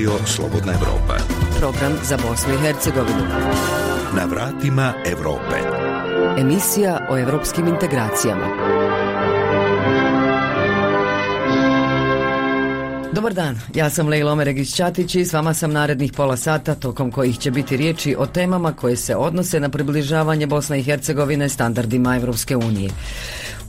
Radio Slobodna Evropa. Program za Bosnu i Hercegovinu. Na vratima Evrope. Emisija o evropskim integracijama. Dobar dan, ja sam Lejla Omeregić-Ćatić i s vama sam narednih pola sata tokom kojih će biti riječi o temama koje se odnose na približavanje Bosne i Hercegovine standardima Evropske unije.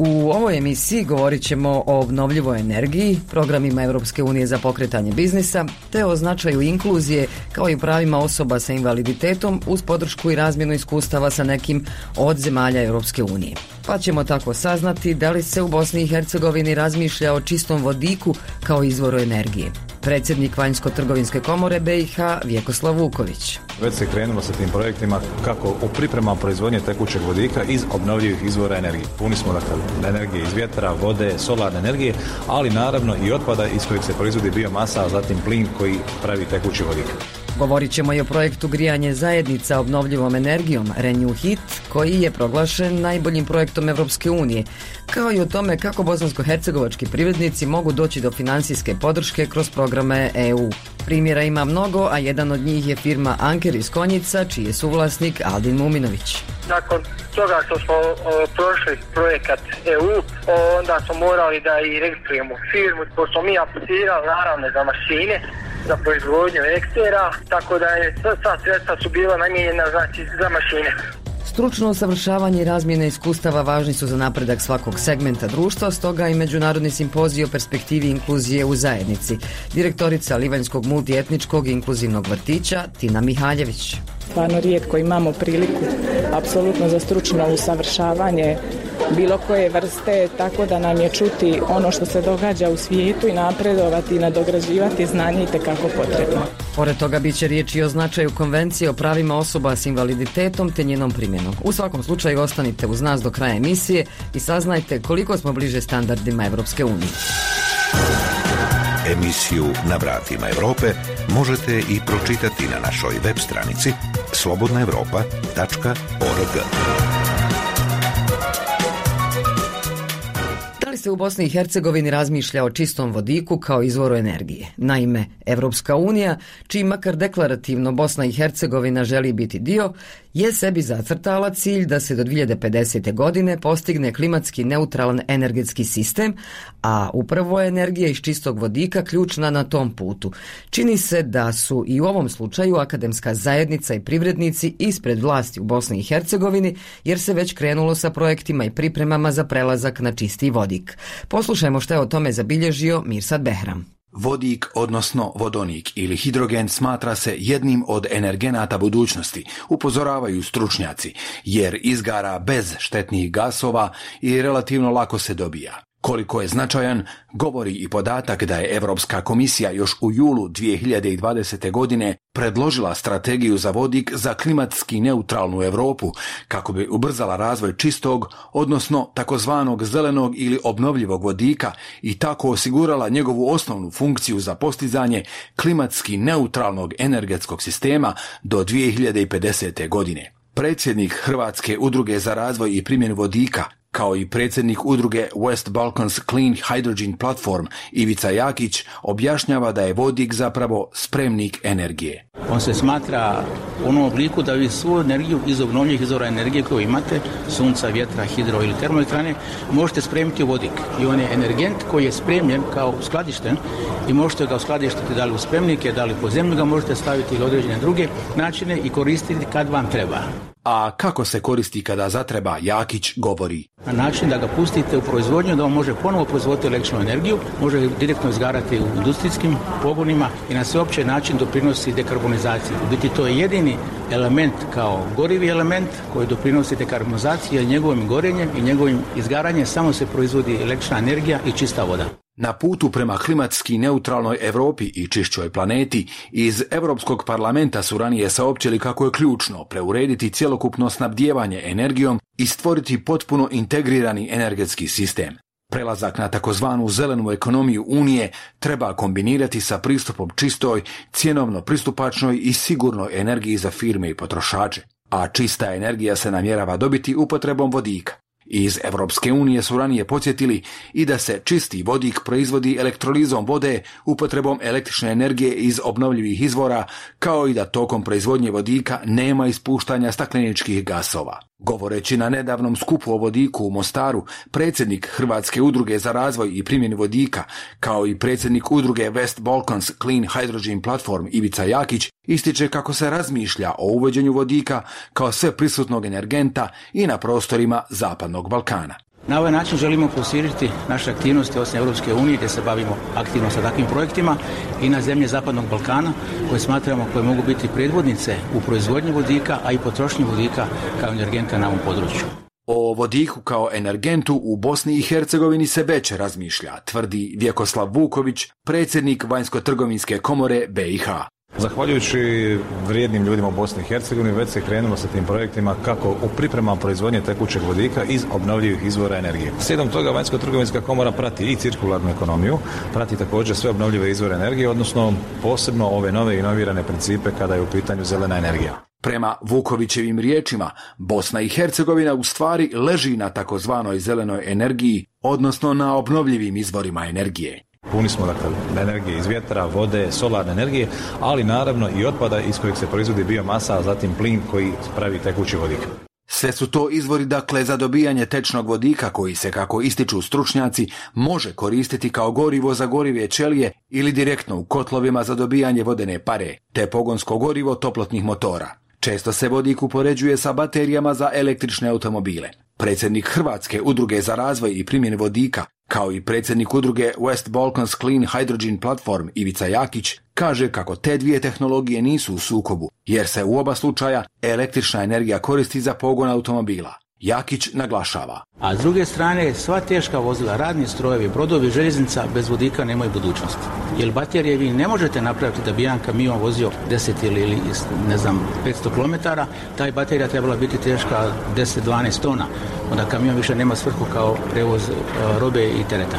U ovoj emisiji govorit ćemo o obnovljivoj energiji, programima Europske unije za pokretanje biznisa, te o značaju inkluzije kao i pravima osoba sa invaliditetom uz podršku i razmjenu iskustava sa nekim od zemalja Europske unije. Pa ćemo tako saznati da li se u Bosni i Hercegovini razmišlja o čistom vodiku kao izvoru energije predsjednik Vanjsko-trgovinske komore BiH Vjekoslav Vuković. Već se krenulo sa tim projektima kako u pripremama proizvodnje tekućeg vodika iz obnovljivih izvora energije. Puni smo dakle energije iz vjetra, vode, solarne energije, ali naravno i otpada iz kojeg se proizvodi biomasa, a zatim plin koji pravi tekući vodik. Govorit ćemo i o projektu grijanje zajednica obnovljivom energijom Renew Hit, koji je proglašen najboljim projektom Evropske unije, kao i o tome kako bosansko-hercegovački privrednici mogu doći do financijske podrške kroz programe EU. Primjera ima mnogo, a jedan od njih je firma Anker iz Konjica, čiji je suvlasnik Aldin Muminović. Nakon toga što smo prošli projekat EU, onda smo morali da i registrujemo firmu, pošto smo mi aplicirali naravno za mašine, za proizvodnju ekstera, tako da je sva sredstva su bila namijenjena znači, za mašine. Stručno usavršavanje i razmjene iskustava važni su za napredak svakog segmenta društva, stoga i Međunarodni simpozij o perspektivi inkluzije u zajednici. Direktorica Livanjskog multietničkog inkluzivnog vrtića Tina Mihaljević. Stvarno rijetko imamo priliku apsolutno za stručno usavršavanje bilo koje vrste, tako da nam je čuti ono što se događa u svijetu i napredovati i nadograđivati znanje i tekako potrebno. Pored toga bit će riječi o značaju konvencije o pravima osoba s invaliditetom te njenom primjenom. U svakom slučaju ostanite uz nas do kraja emisije i saznajte koliko smo bliže standardima Evropske unije. Emisiju Na vratima Europe možete i pročitati na našoj web stranici slobodnaevropa.org. se u Bosni i Hercegovini razmišlja o čistom vodiku kao izvoru energije. Naime, Evropska unija, čiji makar deklarativno Bosna i Hercegovina želi biti dio, je sebi zacrtala cilj da se do 2050. godine postigne klimatski neutralan energetski sistem, a upravo je energija iz čistog vodika ključna na tom putu. Čini se da su i u ovom slučaju akademska zajednica i privrednici ispred vlasti u Bosni i Hercegovini, jer se već krenulo sa projektima i pripremama za prelazak na čisti vodik. Poslušajmo što je o tome zabilježio Mirsad Behram. Vodik, odnosno vodonik ili hidrogen smatra se jednim od energenata budućnosti, upozoravaju stručnjaci, jer izgara bez štetnih gasova i relativno lako se dobija. Koliko je značajan, govori i podatak da je Europska komisija još u julu 2020. godine predložila strategiju za vodik za klimatski neutralnu Europu kako bi ubrzala razvoj čistog, odnosno takozvanog zelenog ili obnovljivog vodika i tako osigurala njegovu osnovnu funkciju za postizanje klimatski neutralnog energetskog sistema do 2050. godine. Predsjednik Hrvatske udruge za razvoj i primjenu vodika kao i predsjednik udruge West Balkans Clean Hydrogen Platform Ivica Jakić objašnjava da je vodik zapravo spremnik energije. On se smatra u onom obliku da vi svu energiju iz obnovljivih izvora energije koju imate, sunca, vjetra, hidro ili termoelektrane, možete spremiti u vodik. I on je energent koji je spremljen kao skladišten i možete ga skladištiti da li u spremnike, da li po zemlju ga možete staviti ili određene druge načine i koristiti kad vam treba. A kako se koristi kada zatreba, Jakić govori. Na način da ga pustite u proizvodnju, da on može ponovo proizvoditi električnu energiju, može direktno izgarati u industrijskim pogonima i na sveopće način doprinosi dekarbonizaciji. U biti to je jedini element kao gorivi element koji doprinosi dekarbonizaciji, jer njegovim gorenjem i njegovim izgaranjem samo se proizvodi električna energija i čista voda. Na putu prema klimatski neutralnoj Europi i čišćoj planeti iz Europskog parlamenta su ranije saopćili kako je ključno preurediti cjelokupno snabdijevanje energijom i stvoriti potpuno integrirani energetski sistem. Prelazak na takozvanu zelenu ekonomiju Unije treba kombinirati sa pristupom čistoj, cjenovno pristupačnoj i sigurnoj energiji za firme i potrošače, a čista energija se namjerava dobiti upotrebom vodika. Iz Europske unije su ranije podsjetili i da se čisti vodik proizvodi elektrolizom vode upotrebom električne energije iz obnovljivih izvora, kao i da tokom proizvodnje vodika nema ispuštanja stakleničkih gasova. Govoreći na nedavnom skupu o vodiku u Mostaru, predsjednik Hrvatske udruge za razvoj i primjenu vodika, kao i predsjednik udruge West Balkans Clean Hydrogen Platform Ivica Jakić, ističe kako se razmišlja o uvođenju vodika kao sve prisutnog energenta i na prostorima Zapadnog Balkana. Na ovaj način želimo posiriti naše aktivnosti osim Europske unije gdje se bavimo aktivno sa takvim projektima i na zemlje Zapadnog Balkana koje smatramo koje mogu biti predvodnice u proizvodnji vodika, a i potrošnji vodika kao energenta na ovom području. O vodiku kao energentu u Bosni i Hercegovini se već razmišlja, tvrdi Vjekoslav Vuković, predsjednik Vanjsko-trgovinske komore BiH. Zahvaljujući vrijednim ljudima u Bosni i Hercegovini već se krenulo sa tim projektima kako u pripremama proizvodnje tekućeg vodika iz obnovljivih izvora energije. Slijedom toga Vanjsko trgovinska komora prati i cirkularnu ekonomiju, prati također sve obnovljive izvore energije, odnosno posebno ove nove inovirane principe kada je u pitanju zelena energija. Prema Vukovićevim riječima, Bosna i Hercegovina u stvari leži na takozvanoj zelenoj energiji, odnosno na obnovljivim izvorima energije. Puni smo dakle energije iz vjetra, vode, solarne energije, ali naravno i otpada iz kojeg se proizvodi biomasa, a zatim plin koji pravi tekući vodik. Sve su to izvori dakle za dobijanje tečnog vodika koji se, kako ističu stručnjaci, može koristiti kao gorivo za gorive čelije ili direktno u kotlovima za dobijanje vodene pare, te pogonsko gorivo toplotnih motora. Često se vodik upoređuje sa baterijama za električne automobile. Predsjednik Hrvatske udruge za razvoj i primjen vodika kao i predsjednik udruge West Balkans Clean Hydrogen Platform Ivica Jakić kaže kako te dvije tehnologije nisu u sukobu, jer se u oba slučaja električna energija koristi za pogon automobila. Jakić naglašava. A s druge strane, sva teška vozila, radni strojevi, brodovi, željeznica bez vodika nemaju budućnosti. Jer baterije vi ne možete napraviti da bi jedan kamion vozio 10 ili, ili ne znam 500 km, taj baterija trebala biti teška 10-12 tona. Onda kamion više nema svrhu kao prevoz e, robe i tereta.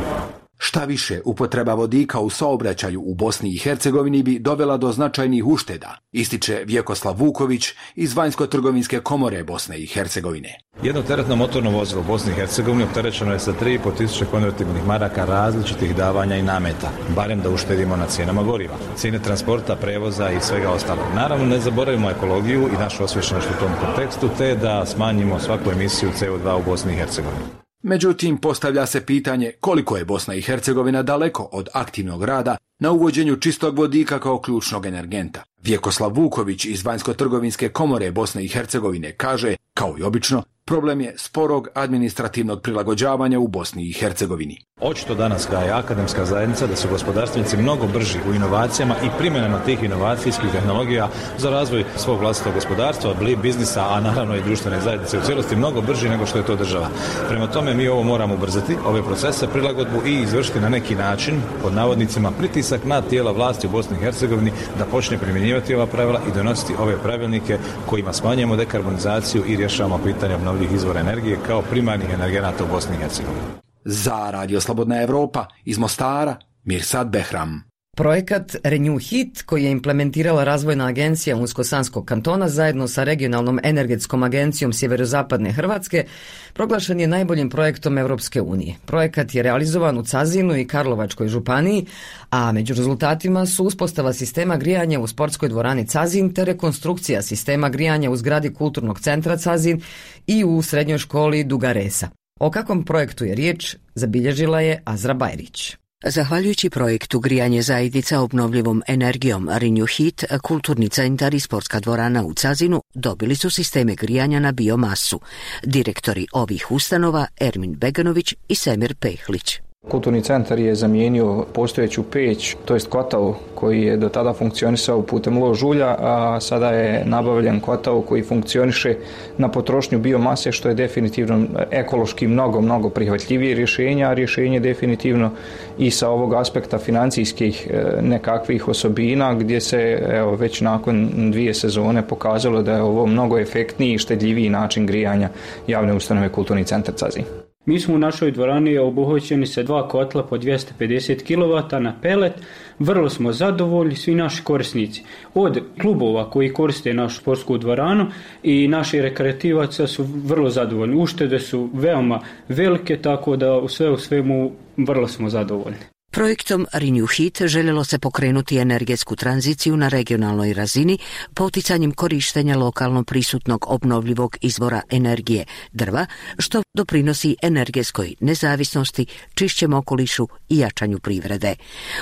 Šta više, upotreba vodika u saobraćaju u Bosni i Hercegovini bi dovela do značajnih ušteda, ističe Vjekoslav Vuković iz Vanjsko-trgovinske komore Bosne i Hercegovine. Jedno teretno motorno vozilo u Bosni i Hercegovini opterećeno je sa 3,5 tisuće konvertibilnih maraka različitih davanja i nameta, barem da uštedimo na cijenama goriva, cijene transporta, prevoza i svega ostalog. Naravno, ne zaboravimo ekologiju i našu osvješćenost u tom kontekstu, te da smanjimo svaku emisiju CO2 u Bosni i Hercegovini. Međutim, postavlja se pitanje koliko je Bosna i Hercegovina daleko od aktivnog rada na uvođenju čistog vodika kao ključnog energenta. Vjekoslav Vuković iz Vanjsko-trgovinske komore Bosne i Hercegovine kaže, kao i obično, problem je sporog administrativnog prilagođavanja u Bosni i Hercegovini. Očito danas kao je akademska zajednica da su gospodarstvenici mnogo brži u inovacijama i primjenama tih inovacijskih tehnologija za razvoj svog vlastitog gospodarstva, biznisa, a naravno i društvene zajednice u cijelosti mnogo brži nego što je to država. Prema tome mi ovo moramo ubrzati, ove procese, prilagodbu i izvršiti na neki način, pod navodnicima, pritisak na tijela vlasti u Bosni i Hercegovini da počne primjenjivati ova pravila i donositi ove pravilnike kojima smanjujemo dekarbonizaciju i rješavamo pitanje izvora energije kao primarnih energenata u Bosni i Hercegovini. Za Radio Slobodna Europa iz Mostara, Mirsad Behram. Projekat Renew Hit, koji je implementirala razvojna agencija Unsko-Sanskog kantona zajedno sa regionalnom energetskom agencijom Sjeverozapadne Hrvatske, proglašen je najboljim projektom Europske unije. Projekat je realizovan u Cazinu i Karlovačkoj županiji, a među rezultatima su uspostava sistema grijanja u sportskoj dvorani Cazin te rekonstrukcija sistema grijanja u zgradi kulturnog centra Cazin i u srednjoj školi Dugaresa. O kakvom projektu je riječ, zabilježila je Azra Bajrić. Zahvaljujući projektu Grijanje zajednica obnovljivom energijom Renew Heat, kulturni centar i sportska dvorana u Cazinu dobili su sisteme grijanja na biomasu. Direktori ovih ustanova Ermin Beganović i Semir Pehlić. Kulturni centar je zamijenio postojeću peć, to jest kotao koji je do tada funkcionisao putem ložulja, a sada je nabavljen kotao koji funkcioniše na potrošnju biomase, što je definitivno ekološki mnogo, mnogo prihvatljivije rješenja, a rješenje definitivno i sa ovog aspekta financijskih e, nekakvih osobina, gdje se evo, već nakon dvije sezone pokazalo da je ovo mnogo efektniji i štedljiviji način grijanja javne ustanove Kulturni centar Cazin. Mi smo u našoj dvorani obuhvaćeni sa dva kotla po 250 kW na pelet. Vrlo smo zadovoljni, svi naši korisnici. Od klubova koji koriste našu sportsku dvoranu i naši rekreativaca su vrlo zadovoljni. Uštede su veoma velike, tako da sve u svemu vrlo smo zadovoljni. Projektom Renew Heat željelo se pokrenuti energetsku tranziciju na regionalnoj razini poticanjem korištenja lokalno prisutnog obnovljivog izvora energije drva, što doprinosi energetskoj nezavisnosti, čišćem okolišu i jačanju privrede.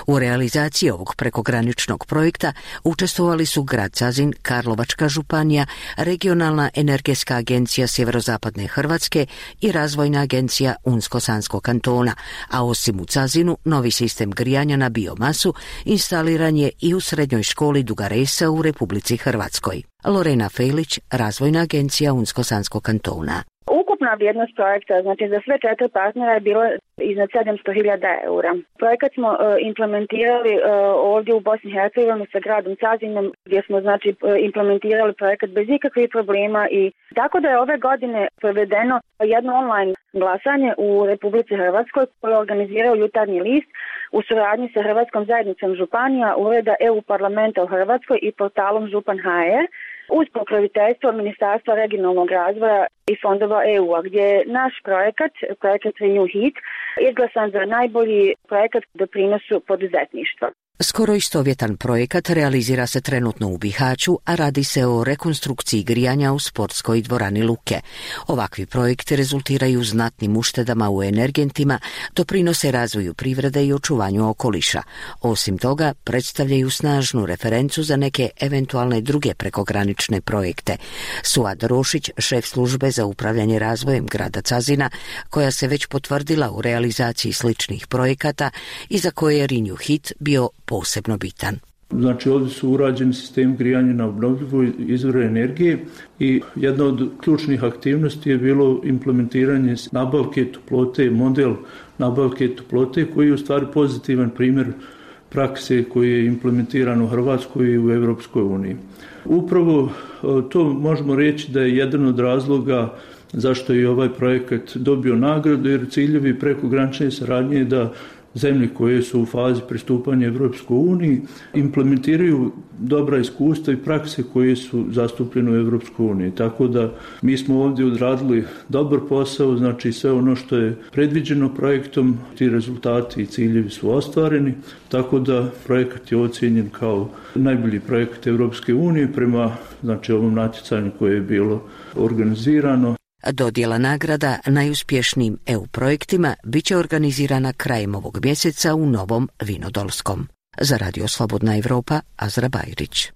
U realizaciji ovog prekograničnog projekta učestvovali su Grad Cazin, Karlovačka županija, Regionalna energetska agencija Sjeverozapadne Hrvatske i Razvojna agencija Unsko-Sanskog kantona, a osim u Cazinu, Novi sistem grijanja na biomasu instaliran je i u srednjoj školi Dugaresa u Republici Hrvatskoj. Lorena Felić, Razvojna agencija Unsko-Sanskog kantona. Ukupna vrijednost projekta, znači za sve četiri partnera je bilo iznad 700.000 eura. Projekat smo uh, implementirali uh, ovdje u Bosni i Hercegovini sa gradom Cazinom gdje smo znači uh, implementirali projekat bez ikakvih problema i tako da je ove godine provedeno jedno online glasanje u Republici Hrvatskoj koje organizirao jutarnji list u suradnji sa Hrvatskom zajednicom županija, ureda EU parlamenta u Hrvatskoj i portalom Župan HR uz pokroviteljstvo Ministarstva regionalnog razvoja i fondova EU-a, gdje je naš projekat, projekat Renew Heat, izglasan za najbolji projekat doprinosu poduzetništva. Skoro istovjetan projekat realizira se trenutno u Bihaću, a radi se o rekonstrukciji grijanja u sportskoj dvorani Luke. Ovakvi projekti rezultiraju znatnim uštedama u energentima, doprinose razvoju privrede i očuvanju okoliša. Osim toga, predstavljaju snažnu referencu za neke eventualne druge prekogranične projekte. Suad Rošić, šef službe za upravljanje razvojem grada Cazina, koja se već potvrdila u realizaciji sličnih projekata i za koje je Rinju Hit bio posebno bitan. Znači ovdje su urađeni sistem grijanja na obnovljivu izvore energije i jedna od ključnih aktivnosti je bilo implementiranje nabavke toplote, model nabavke toplote koji je u stvari pozitivan primjer prakse koji je implementiran u Hrvatskoj i u Europskoj uniji. Upravo e, to možemo reći da je jedan od razloga zašto je ovaj projekat dobio nagradu jer ciljevi prekogranične saradnje je da zemlje koje su u fazi pristupanja Evropskoj uniji implementiraju dobra iskustva i prakse koje su zastupljene u Evropskoj uniji. Tako da mi smo ovdje odradili dobar posao, znači sve ono što je predviđeno projektom, ti rezultati i ciljevi su ostvareni, tako da projekat je ocjenjen kao najbolji projekat Evropske unije prema znači ovom natjecanju koje je bilo organizirano Dodjela nagrada najuspješnijim EU projektima bit će organizirana krajem ovog mjeseca u Novom Vinodolskom. Za Radio Slobodna Evropa, Azra Bajrić.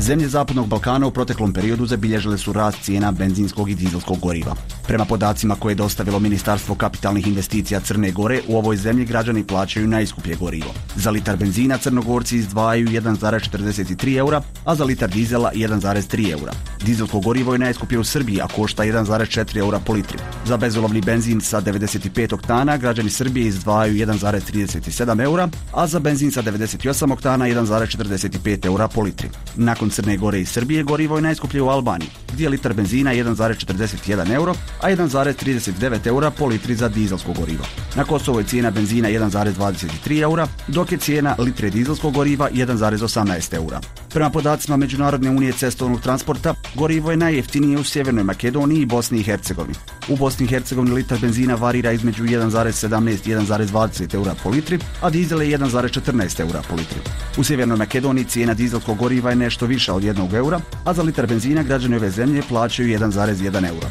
Zemlje Zapadnog Balkana u proteklom periodu zabilježile su rast cijena benzinskog i dizelskog goriva. Prema podacima koje je dostavilo Ministarstvo kapitalnih investicija Crne Gore, u ovoj zemlji građani plaćaju najskuplje gorivo. Za litar benzina crnogorci izdvajaju 1,43 eura, a za litar dizela 1,3 eura. Dizelsko gorivo je najskuplje u Srbiji, a košta 1,4 eura po litru. Za bezolovni benzin sa 95 oktana građani Srbije izdvajaju 1,37 eura, a za benzin sa 98 oktana 1,45 eura po litri. Nakon Crne Gore i Srbije gorivo je najskuplje u Albaniji, gdje je litar benzina 1,41 euro, a 1,39 eura po litri za dizelsko gorivo. Na Kosovo je cijena benzina 1,23 eura, dok je cijena litre dizelskog goriva 1,18 eura. Prema podacima Međunarodne unije cestovnog transporta, gorivo je najjeftinije u Sjevernoj Makedoniji i Bosni i Hercegovini. U Bosni i Hercegovini litar benzina varira između 1,17 i 1,20 eura po litri, a dizel je 1,14 eura po litri. U Sjevernoj Makedoniji cijena dizelskog goriva je nešto više od 1 eura, a za litar benzina građani ove zemlje plaćaju 1,1 eura.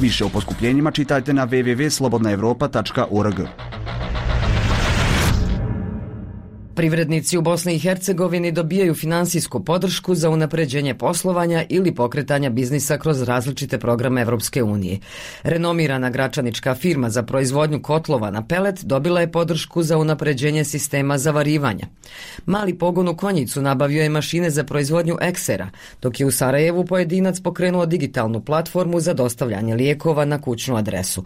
Više o poskupljenjima čitajte na www.slobodnaevropa.org. Privrednici u Bosni i Hercegovini dobijaju finansijsku podršku za unapređenje poslovanja ili pokretanja biznisa kroz različite programe Europske unije. Renomirana gračanička firma za proizvodnju kotlova na pelet dobila je podršku za unapređenje sistema zavarivanja. Mali pogon u Konjicu nabavio je mašine za proizvodnju eksera, dok je u Sarajevu pojedinac pokrenuo digitalnu platformu za dostavljanje lijekova na kućnu adresu.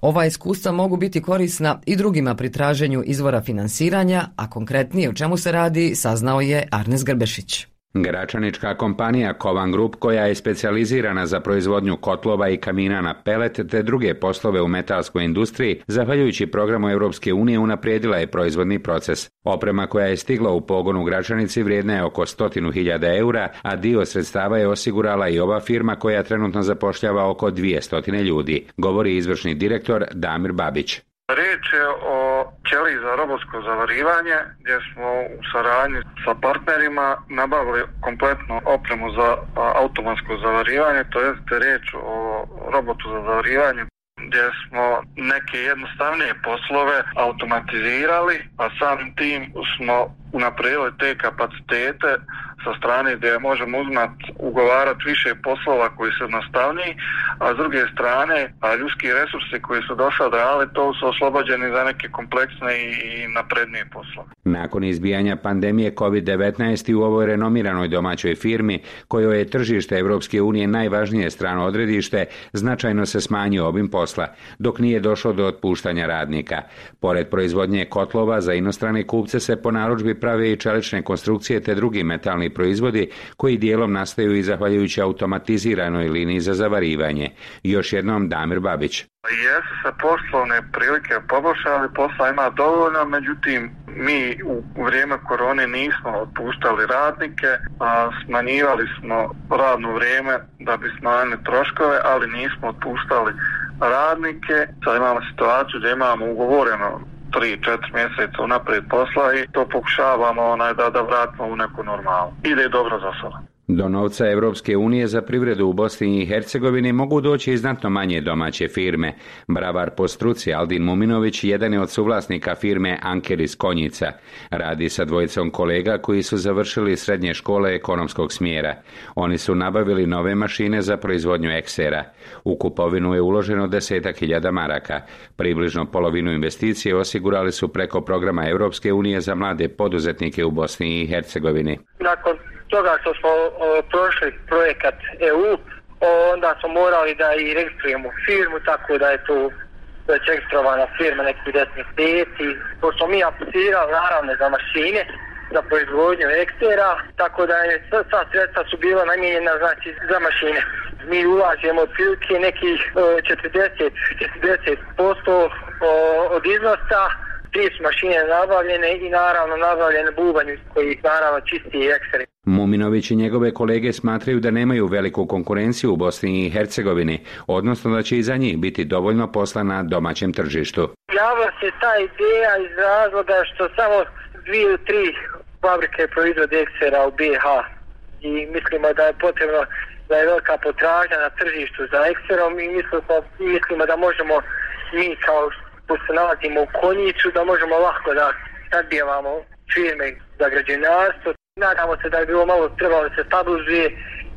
Ova iskustva mogu biti korisna i drugima pri traženju izvora finansiranja, a konkretno Konkretnije o čemu se radi saznao je Arnes Grbešić. Gračanička kompanija Kovan Group koja je specijalizirana za proizvodnju kotlova i kamina na pelet te druge poslove u metalskoj industriji, zahvaljujući programu Europske unije unaprijedila je proizvodni proces. Oprema koja je stigla u pogonu u Gračanici vrijedna je oko stotinu hiljada eura, a dio sredstava je osigurala i ova firma koja trenutno zapošljava oko dvije stotine ljudi, govori izvršni direktor Damir Babić. Riječ je o ćeli za robotsko zavarivanje gdje smo u saradnji sa partnerima nabavili kompletnu opremu za automatsko zavarivanje, to jest riječ o robotu za zavarivanje gdje smo neke jednostavnije poslove automatizirali, a samim tim smo unaprijedili te kapacitete sa strane gdje možemo uzmati ugovarati više poslova koji su jednostavniji, a s druge strane a ljudski resursi koji su do sad radili to su oslobođeni za neke kompleksne i naprednije poslove. Nakon izbijanja pandemije COVID-19 u ovoj renomiranoj domaćoj firmi, kojoj je tržište Europske unije najvažnije strano odredište, značajno se smanjio obim posla, dok nije došlo do otpuštanja radnika. Pored proizvodnje kotlova za inostrane kupce se po narudžbi prave i čelične konstrukcije te drugi metalni proizvodi koji dijelom nastaju i zahvaljujući automatiziranoj liniji za zavarivanje. Još jednom Damir Babić. Jesu se poslovne prilike poboljšali, posla ima dovoljno, međutim mi u vrijeme korone nismo otpuštali radnike, a smanjivali smo radno vrijeme da bi smanjili troškove, ali nismo otpuštali radnike. Sad imamo situaciju da imamo ugovoreno 3-4 mjeseca unaprijed posla i to pokušavamo onaj, da, da vratimo u neku normalu. Ide dobro za sada. Do novca Europske unije za privredu u Bosni i Hercegovini mogu doći i znatno manje domaće firme. Bravar po struci Aldin Muminović jedan je od suvlasnika firme Anker iz Konjica. Radi sa dvojicom kolega koji su završili srednje škole ekonomskog smjera. Oni su nabavili nove mašine za proizvodnju eksera. U kupovinu je uloženo desetak hiljada maraka. Približno polovinu investicije osigurali su preko programa Europske unije za mlade poduzetnike u Bosni i Hercegovini. Nakon toga što smo prošli projekat EU, onda smo morali da i registrujemo firmu, tako da je tu već registrovana firma nekih 10 mjeseci. Pošto mi aplicirali naravno za mašine, za proizvodnju ekstera, tako da je sva sredstva su bila namijenjena znači za mašine. Mi ulažemo otprilike nekih 40 40% od iznosa, tri su mašine nabavljene i naravno nabavljene bubanju koji naravno čisti ekseri. Muminović i njegove kolege smatraju da nemaju veliku konkurenciju u Bosni i Hercegovini, odnosno da će i za njih biti dovoljno posla na domaćem tržištu. Javila se ta ideja iz razloga što samo dvije ili tri fabrike proizvode eksera u BiH i mislimo da je potrebno da je velika potražnja na tržištu za ekserom i mislimo, mislimo da možemo mi kao što se nalazimo u konjicu da možemo lako da nadbijevamo firme za građevinarstvo Nadamo se da je bilo malo trebalo da se stabilizuje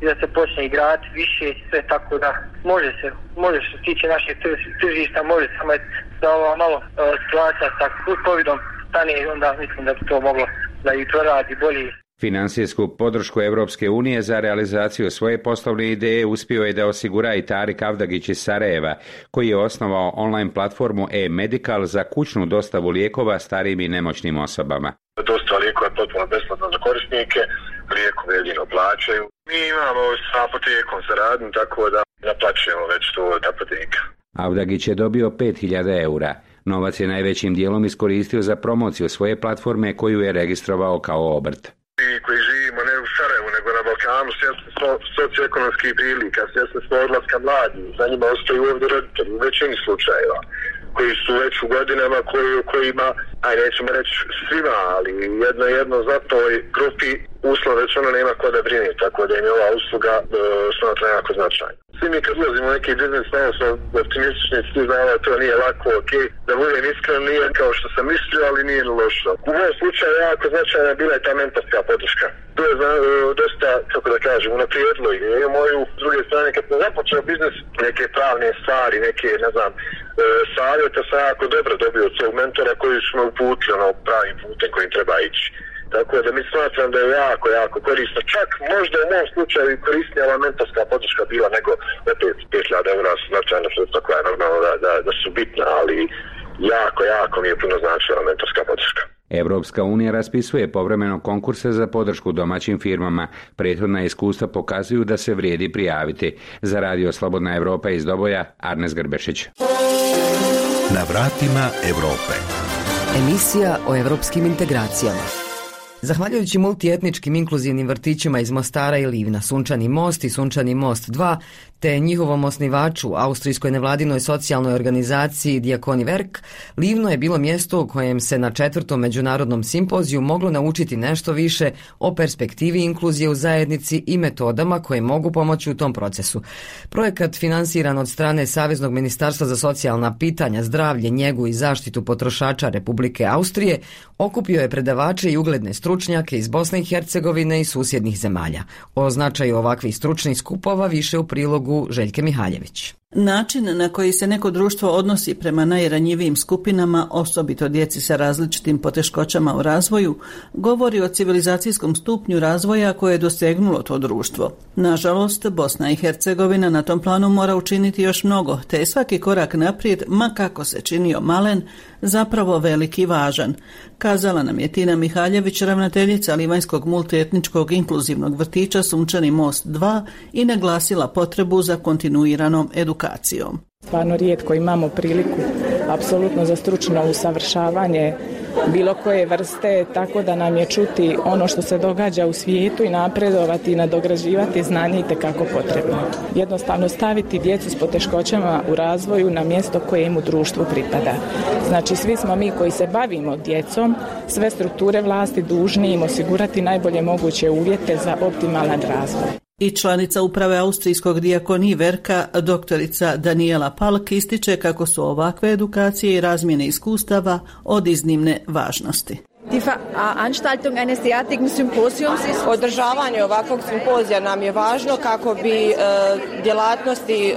i da se počne igrati više sve tako da može se, može se tiče naših tržišta, može samo da ova malo uh, situacija sa covidom stane onda mislim da bi to moglo da i proradi bolje. Finansijsku podršku Europske unije za realizaciju svoje poslovne ideje uspio je da osigura i Tarik Avdagić iz Sarajeva, koji je osnovao online platformu e-medical za kućnu dostavu lijekova starijim i nemoćnim osobama. Dosta lijekova je potpuno besplatno za korisnike, lijekove jedino plaćaju. Mi imamo sa apotekom saradnju, tako da naplaćujemo već to od apoteka. Avdagić je dobio 5000 eura. Novac je najvećim dijelom iskoristio za promociju svoje platforme koju je registrovao kao obrt. Mi koji živimo ne u Sarajevu, nego na Balkanu, svjesni smo socioekonomskih prilika, svjesni smo odlaska mladi, za njima ostaju ovdje roditelji u većini slučajeva koji su već u godinama koji, kojima, aj nećemo reći svima, ali jedno jedno za toj grupi uslov već ono nema ko da brine, tako da im je ova usluga e, smatra jako značajna. Svi mi kad ulazimo u neki biznis, malo smo optimistični, svi znamo da to nije lako, ok, da budem iskren, nije kao što sam mislio, ali nije lošo. U mojom slučaju jako značajna bila je ta mentorska podrška. To je e, dosta, kako da kažem, unaprijedilo i moju, s druge strane, kad sam započeo biznis, neke pravne stvari, neke, ne znam, e, savjeta sam jako dobro dobio od svog mentora koji su me uputili ono pravim putem kojim treba ići. Tako da mi smatram da je jako, jako korisno. Čak možda u mom slučaju i korisnija ova mentorska podrška bila nego opet 5000 eura značajna sredstva koja je normalno da, da, da su bitna, ali jako, jako mi je puno značila mentorska podrška. Europska unija raspisuje povremeno konkurse za podršku domaćim firmama. Prethodna iskustva pokazuju da se vrijedi prijaviti. Za radio Slobodna Europa iz Doboja, Arnes Grbešić. Na vratima Europe. Emisija o europskim integracijama. Zahvaljujući multietničkim inkluzivnim vrtićima iz Mostara i Livna, Sunčani most i Sunčani most 2, te njihovom osnivaču, austrijskoj nevladinoj socijalnoj organizaciji Diakoni Verk, Livno je bilo mjesto u kojem se na četvrtom međunarodnom simpoziju moglo naučiti nešto više o perspektivi inkluzije u zajednici i metodama koje mogu pomoći u tom procesu. Projekat finansiran od strane Saveznog ministarstva za socijalna pitanja, zdravlje, njegu i zaštitu potrošača Republike Austrije okupio je predavače i ugledne stručnjake iz Bosne i Hercegovine i susjednih zemalja. O značaju ovakvih stručnih skupova više u prilogu Željke Mihaljević. Način na koji se neko društvo odnosi prema najranjivijim skupinama, osobito djeci sa različitim poteškoćama u razvoju, govori o civilizacijskom stupnju razvoja koje je dosegnulo to društvo. Nažalost, Bosna i Hercegovina na tom planu mora učiniti još mnogo, te je svaki korak naprijed, ma kako se činio malen, zapravo veliki i važan. Kazala nam je Tina Mihaljević, ravnateljica Livanjskog multietničkog inkluzivnog vrtića Sunčani most 2 i naglasila potrebu za kontinuiranom edukacijom. Stvarno rijetko imamo priliku apsolutno za stručno usavršavanje bilo koje vrste, tako da nam je čuti ono što se događa u svijetu i napredovati i nadograđivati znanje i tekako potrebno. Jednostavno staviti djecu s poteškoćama u razvoju na mjesto koje im u društvu pripada. Znači svi smo mi koji se bavimo djecom, sve strukture vlasti dužni im osigurati najbolje moguće uvjete za optimalan razvoj i članica uprave Austrijskog dijakoni Verka, doktorica Daniela Palk, ističe kako su ovakve edukacije i razmjene iskustava od iznimne važnosti. Die Veranstaltung eines derartigen Symposiums ist Održavanje ovakvog simpozija nam je važno kako bi e, djelatnosti e,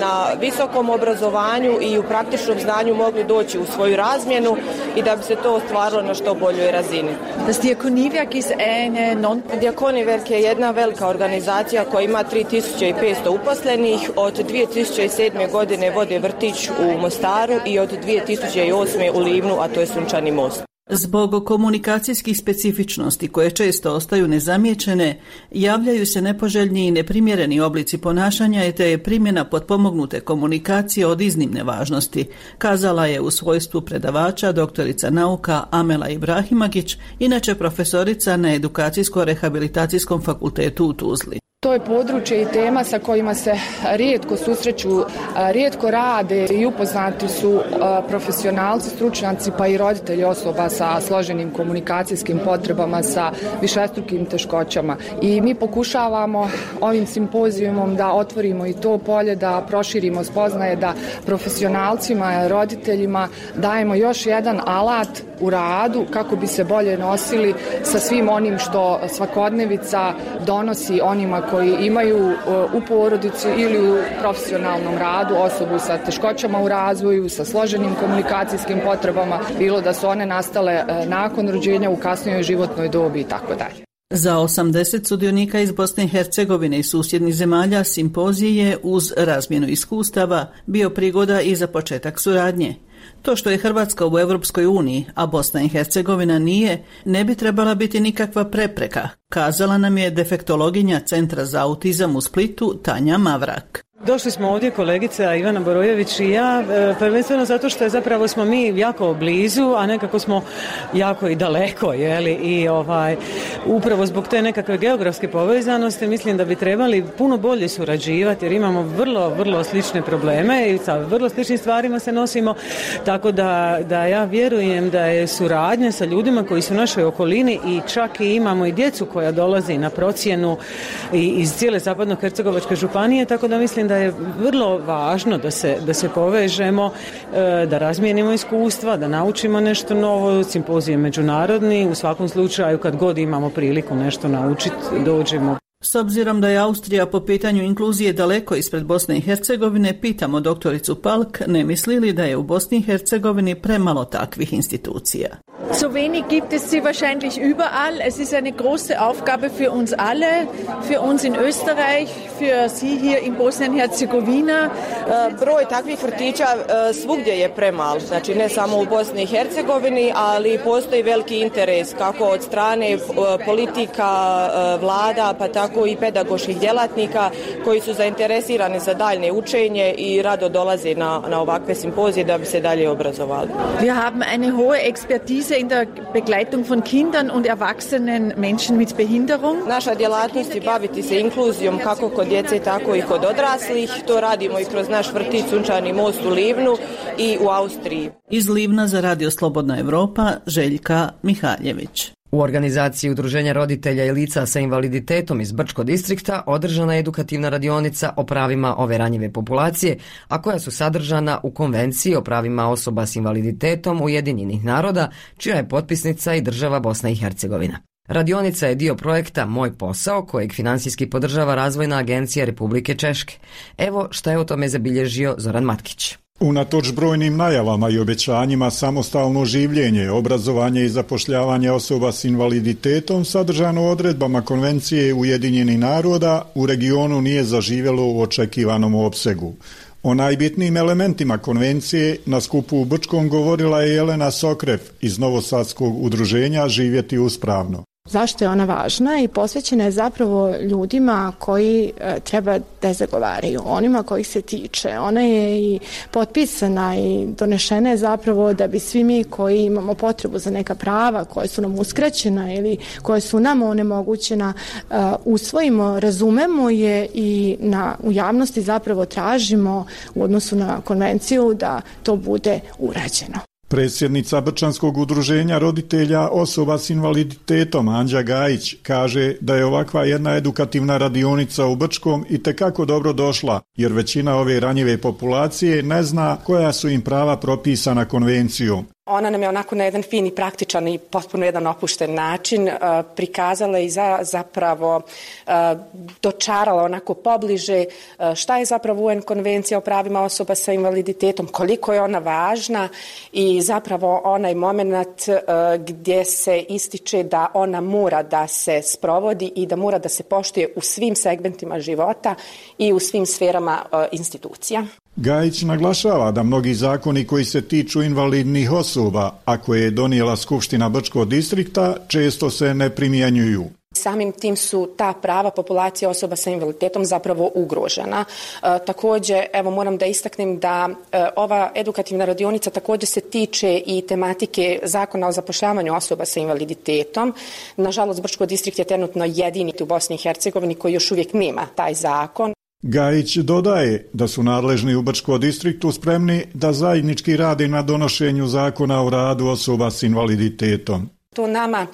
na visokom obrazovanju i u praktičnom znanju mogli doći u svoju razmjenu i da bi se to ostvarilo na što boljoj razini. Das Diakoniwerk ist eine non Diakoniwerk je jedna velika organizacija koja ima 3500 uposlenih. Od 2007. godine vode vrtić u Mostaru i od 2008. u Livnu, a to je Sunčani most. Zbog komunikacijskih specifičnosti koje često ostaju nezamijećene, javljaju se nepoželjni i neprimjereni oblici ponašanja te je primjena potpomognute komunikacije od iznimne važnosti, kazala je u svojstvu predavača doktorica nauka Amela Ibrahimagić, inače profesorica na Edukacijsko-rehabilitacijskom fakultetu u Tuzli. To je područje i tema sa kojima se rijetko susreću, rijetko rade i upoznati su profesionalci, stručnjaci pa i roditelji osoba sa složenim komunikacijskim potrebama, sa višestrukim teškoćama. I mi pokušavamo ovim simpozijumom da otvorimo i to polje, da proširimo spoznaje, da profesionalcima, roditeljima dajemo još jedan alat u radu kako bi se bolje nosili sa svim onim što svakodnevica donosi onima koji imaju e, u porodici ili u profesionalnom radu osobu sa teškoćama u razvoju, sa složenim komunikacijskim potrebama, bilo da su one nastale e, nakon rođenja u kasnijoj životnoj dobi i tako dalje. Za 80 sudionika iz Bosne i Hercegovine i susjednih zemalja simpozije uz razmjenu iskustava bio prigoda i za početak suradnje. To što je Hrvatska u Europskoj uniji, a Bosna i Hercegovina nije, ne bi trebala biti nikakva prepreka, kazala nam je defektologinja Centra za autizam u Splitu Tanja Mavrak. Došli smo ovdje kolegica Ivana Borojević i ja, e, prvenstveno zato što je zapravo smo mi jako blizu, a nekako smo jako i daleko, jeli, i ovaj, upravo zbog te nekakve geografske povezanosti mislim da bi trebali puno bolje surađivati jer imamo vrlo, vrlo slične probleme i sa vrlo sličnim stvarima se nosimo, tako da, da ja vjerujem da je suradnja sa ljudima koji su u našoj okolini i čak i imamo i djecu koja dolazi na procjenu iz cijele zapadno-hercegovačke županije, tako da mislim da je vrlo važno da se, da se povežemo, e, da razmijenimo iskustva, da naučimo nešto novo, simpozije međunarodni, u svakom slučaju kad god imamo priliku nešto naučiti, dođemo. S obzirom da je Austrija po pitanju inkluzije daleko ispred Bosne i Hercegovine, pitamo doktoricu Palk ne misli li da je u Bosni i Hercegovini premalo takvih institucija? So wenig gibt es sie wahrscheinlich überall. Es ist eine große Aufgabe für uns alle, für uns in Österreich, für Sie hier in Bosnien-Hercegovina. Broj takvih vrtića svugdje je premal, znači ne samo u Bosni i Hercegovini, ali postoji veliki interes kako od strane politika, vlada, pa tako i pedagoških djelatnika koji su zainteresirani za daljne učenje i rado dolaze na, na ovakve simpozije da bi se dalje obrazovali. Wir haben eine hohe Expertise in der Begleitung von Kindern und erwachsenen Menschen mit Behinderung. Naša djelatnost je baviti se inkluzijom kako kod djece, tako i kod odraslih. To radimo i kroz naš vrtić Sunčani most u Livnu i u Austriji. Iz Livna za Radio Slobodna Europa, Željka Mihaljević. U organizaciji Udruženja roditelja i lica sa invaliditetom iz Brčko distrikta održana je edukativna radionica o pravima ove ranjive populacije, a koja su sadržana u Konvenciji o pravima osoba s invaliditetom Ujedinjenih naroda, čija je potpisnica i država Bosna i Hercegovina. Radionica je dio projekta Moj posao, kojeg finansijski podržava Razvojna agencija Republike Češke. Evo šta je o tome zabilježio Zoran Matkić. Unatoč brojnim najavama i obećanjima samostalno življenje, obrazovanje i zapošljavanje osoba s invaliditetom sadržano odredbama Konvencije Ujedinjenih naroda u regionu nije zaživjelo u očekivanom opsegu. O najbitnijim elementima konvencije na skupu u Brčkom govorila je Jelena Sokrev iz Novosadskog udruženja Živjeti uspravno. Zašto je ona važna i posvećena je zapravo ljudima koji e, treba da zagovaraju, onima kojih se tiče. Ona je i potpisana i donešena je zapravo da bi svi mi koji imamo potrebu za neka prava koje su nam uskraćena ili koje su nam onemogućena e, usvojimo, razumemo je i na, u javnosti zapravo tražimo u odnosu na konvenciju da to bude urađeno. Predsjednica Brčanskog udruženja roditelja osoba s invaliditetom Anđa Gajić kaže da je ovakva jedna edukativna radionica u Brčkom i tekako dobro došla, jer većina ove ranjive populacije ne zna koja su im prava propisana konvencijom. Ona nam je onako na jedan fin i praktičan i potpuno jedan opušten način uh, prikazala i za, zapravo uh, dočarala onako pobliže uh, šta je zapravo UN konvencija o pravima osoba sa invaliditetom, koliko je ona važna i zapravo onaj moment gdje se ističe da ona mora da se sprovodi i da mora da se poštuje u svim segmentima života i u svim sferama institucija. Gajić naglašava da mnogi zakoni koji se tiču invalidnih osoba, a koje je donijela Skupština Brčkog distrikta, često se ne primjenjuju. Samim tim su ta prava populacije osoba sa invaliditetom zapravo ugrožena. E, također, evo moram da istaknem da e, ova edukativna radionica također se tiče i tematike zakona o zapošljavanju osoba sa invaliditetom. Nažalost, Brčko distrikt je trenutno jedini u Bosni i Hercegovini koji još uvijek nema taj zakon. Gajić dodaje da su nadležni u Brčko distriktu spremni da zajednički rade na donošenju zakona o radu osoba s invaliditetom. To nama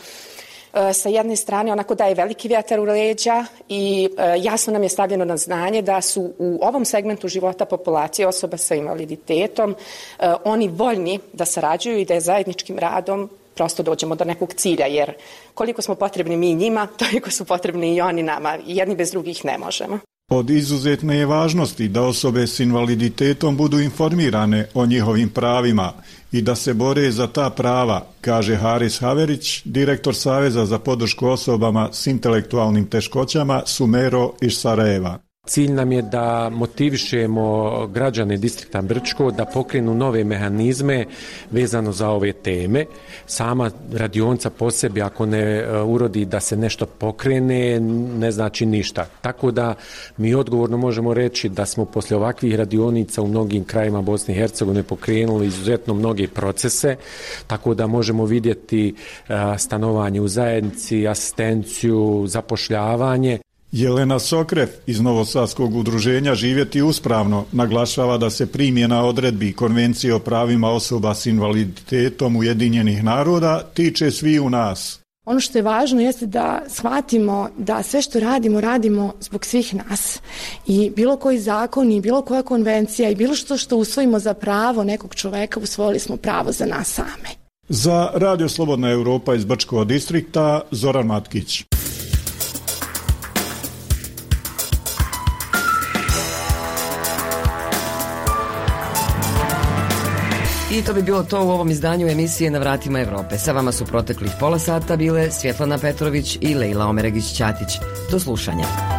e, sa jedne strane onako daje veliki vjetar u leđa i e, jasno nam je stavljeno na znanje da su u ovom segmentu života populacije osoba sa invaliditetom e, oni voljni da sarađuju i da je zajedničkim radom prosto dođemo do nekog cilja, jer koliko smo potrebni mi njima, toliko su potrebni i oni nama. Jedni bez drugih ne možemo. Od izuzetne je važnosti da osobe s invaliditetom budu informirane o njihovim pravima i da se bore za ta prava, kaže Haris Haverić, direktor Saveza za podršku osobama s intelektualnim teškoćama Sumero iz Sarajeva. Cilj nam je da motivišemo građane distrikta Brčko da pokrenu nove mehanizme vezano za ove teme. Sama radionca po sebi ako ne e, urodi da se nešto pokrene ne znači ništa. Tako da mi odgovorno možemo reći da smo poslije ovakvih radionica u mnogim krajima Bosne i Hercegovine pokrenuli izuzetno mnoge procese, tako da možemo vidjeti e, stanovanje u zajednici, asistenciju, zapošljavanje. Jelena Sokrev iz Novosadskog udruženja Živjeti uspravno naglašava da se primjena odredbi Konvencije o pravima osoba s invaliditetom Ujedinjenih naroda tiče svi u nas. Ono što je važno jeste da shvatimo da sve što radimo, radimo zbog svih nas. I bilo koji zakon i bilo koja konvencija i bilo što što usvojimo za pravo nekog čoveka, usvojili smo pravo za nas same. Za Radio Slobodna Europa iz Brčkova distrikta, Zoran Matkić. I to bi bilo to u ovom izdanju emisije Na vratima Europe. Sa vama su proteklih pola sata bile Svjetlana Petrović i Lejla Omeregić-Ćatić. Do slušanja.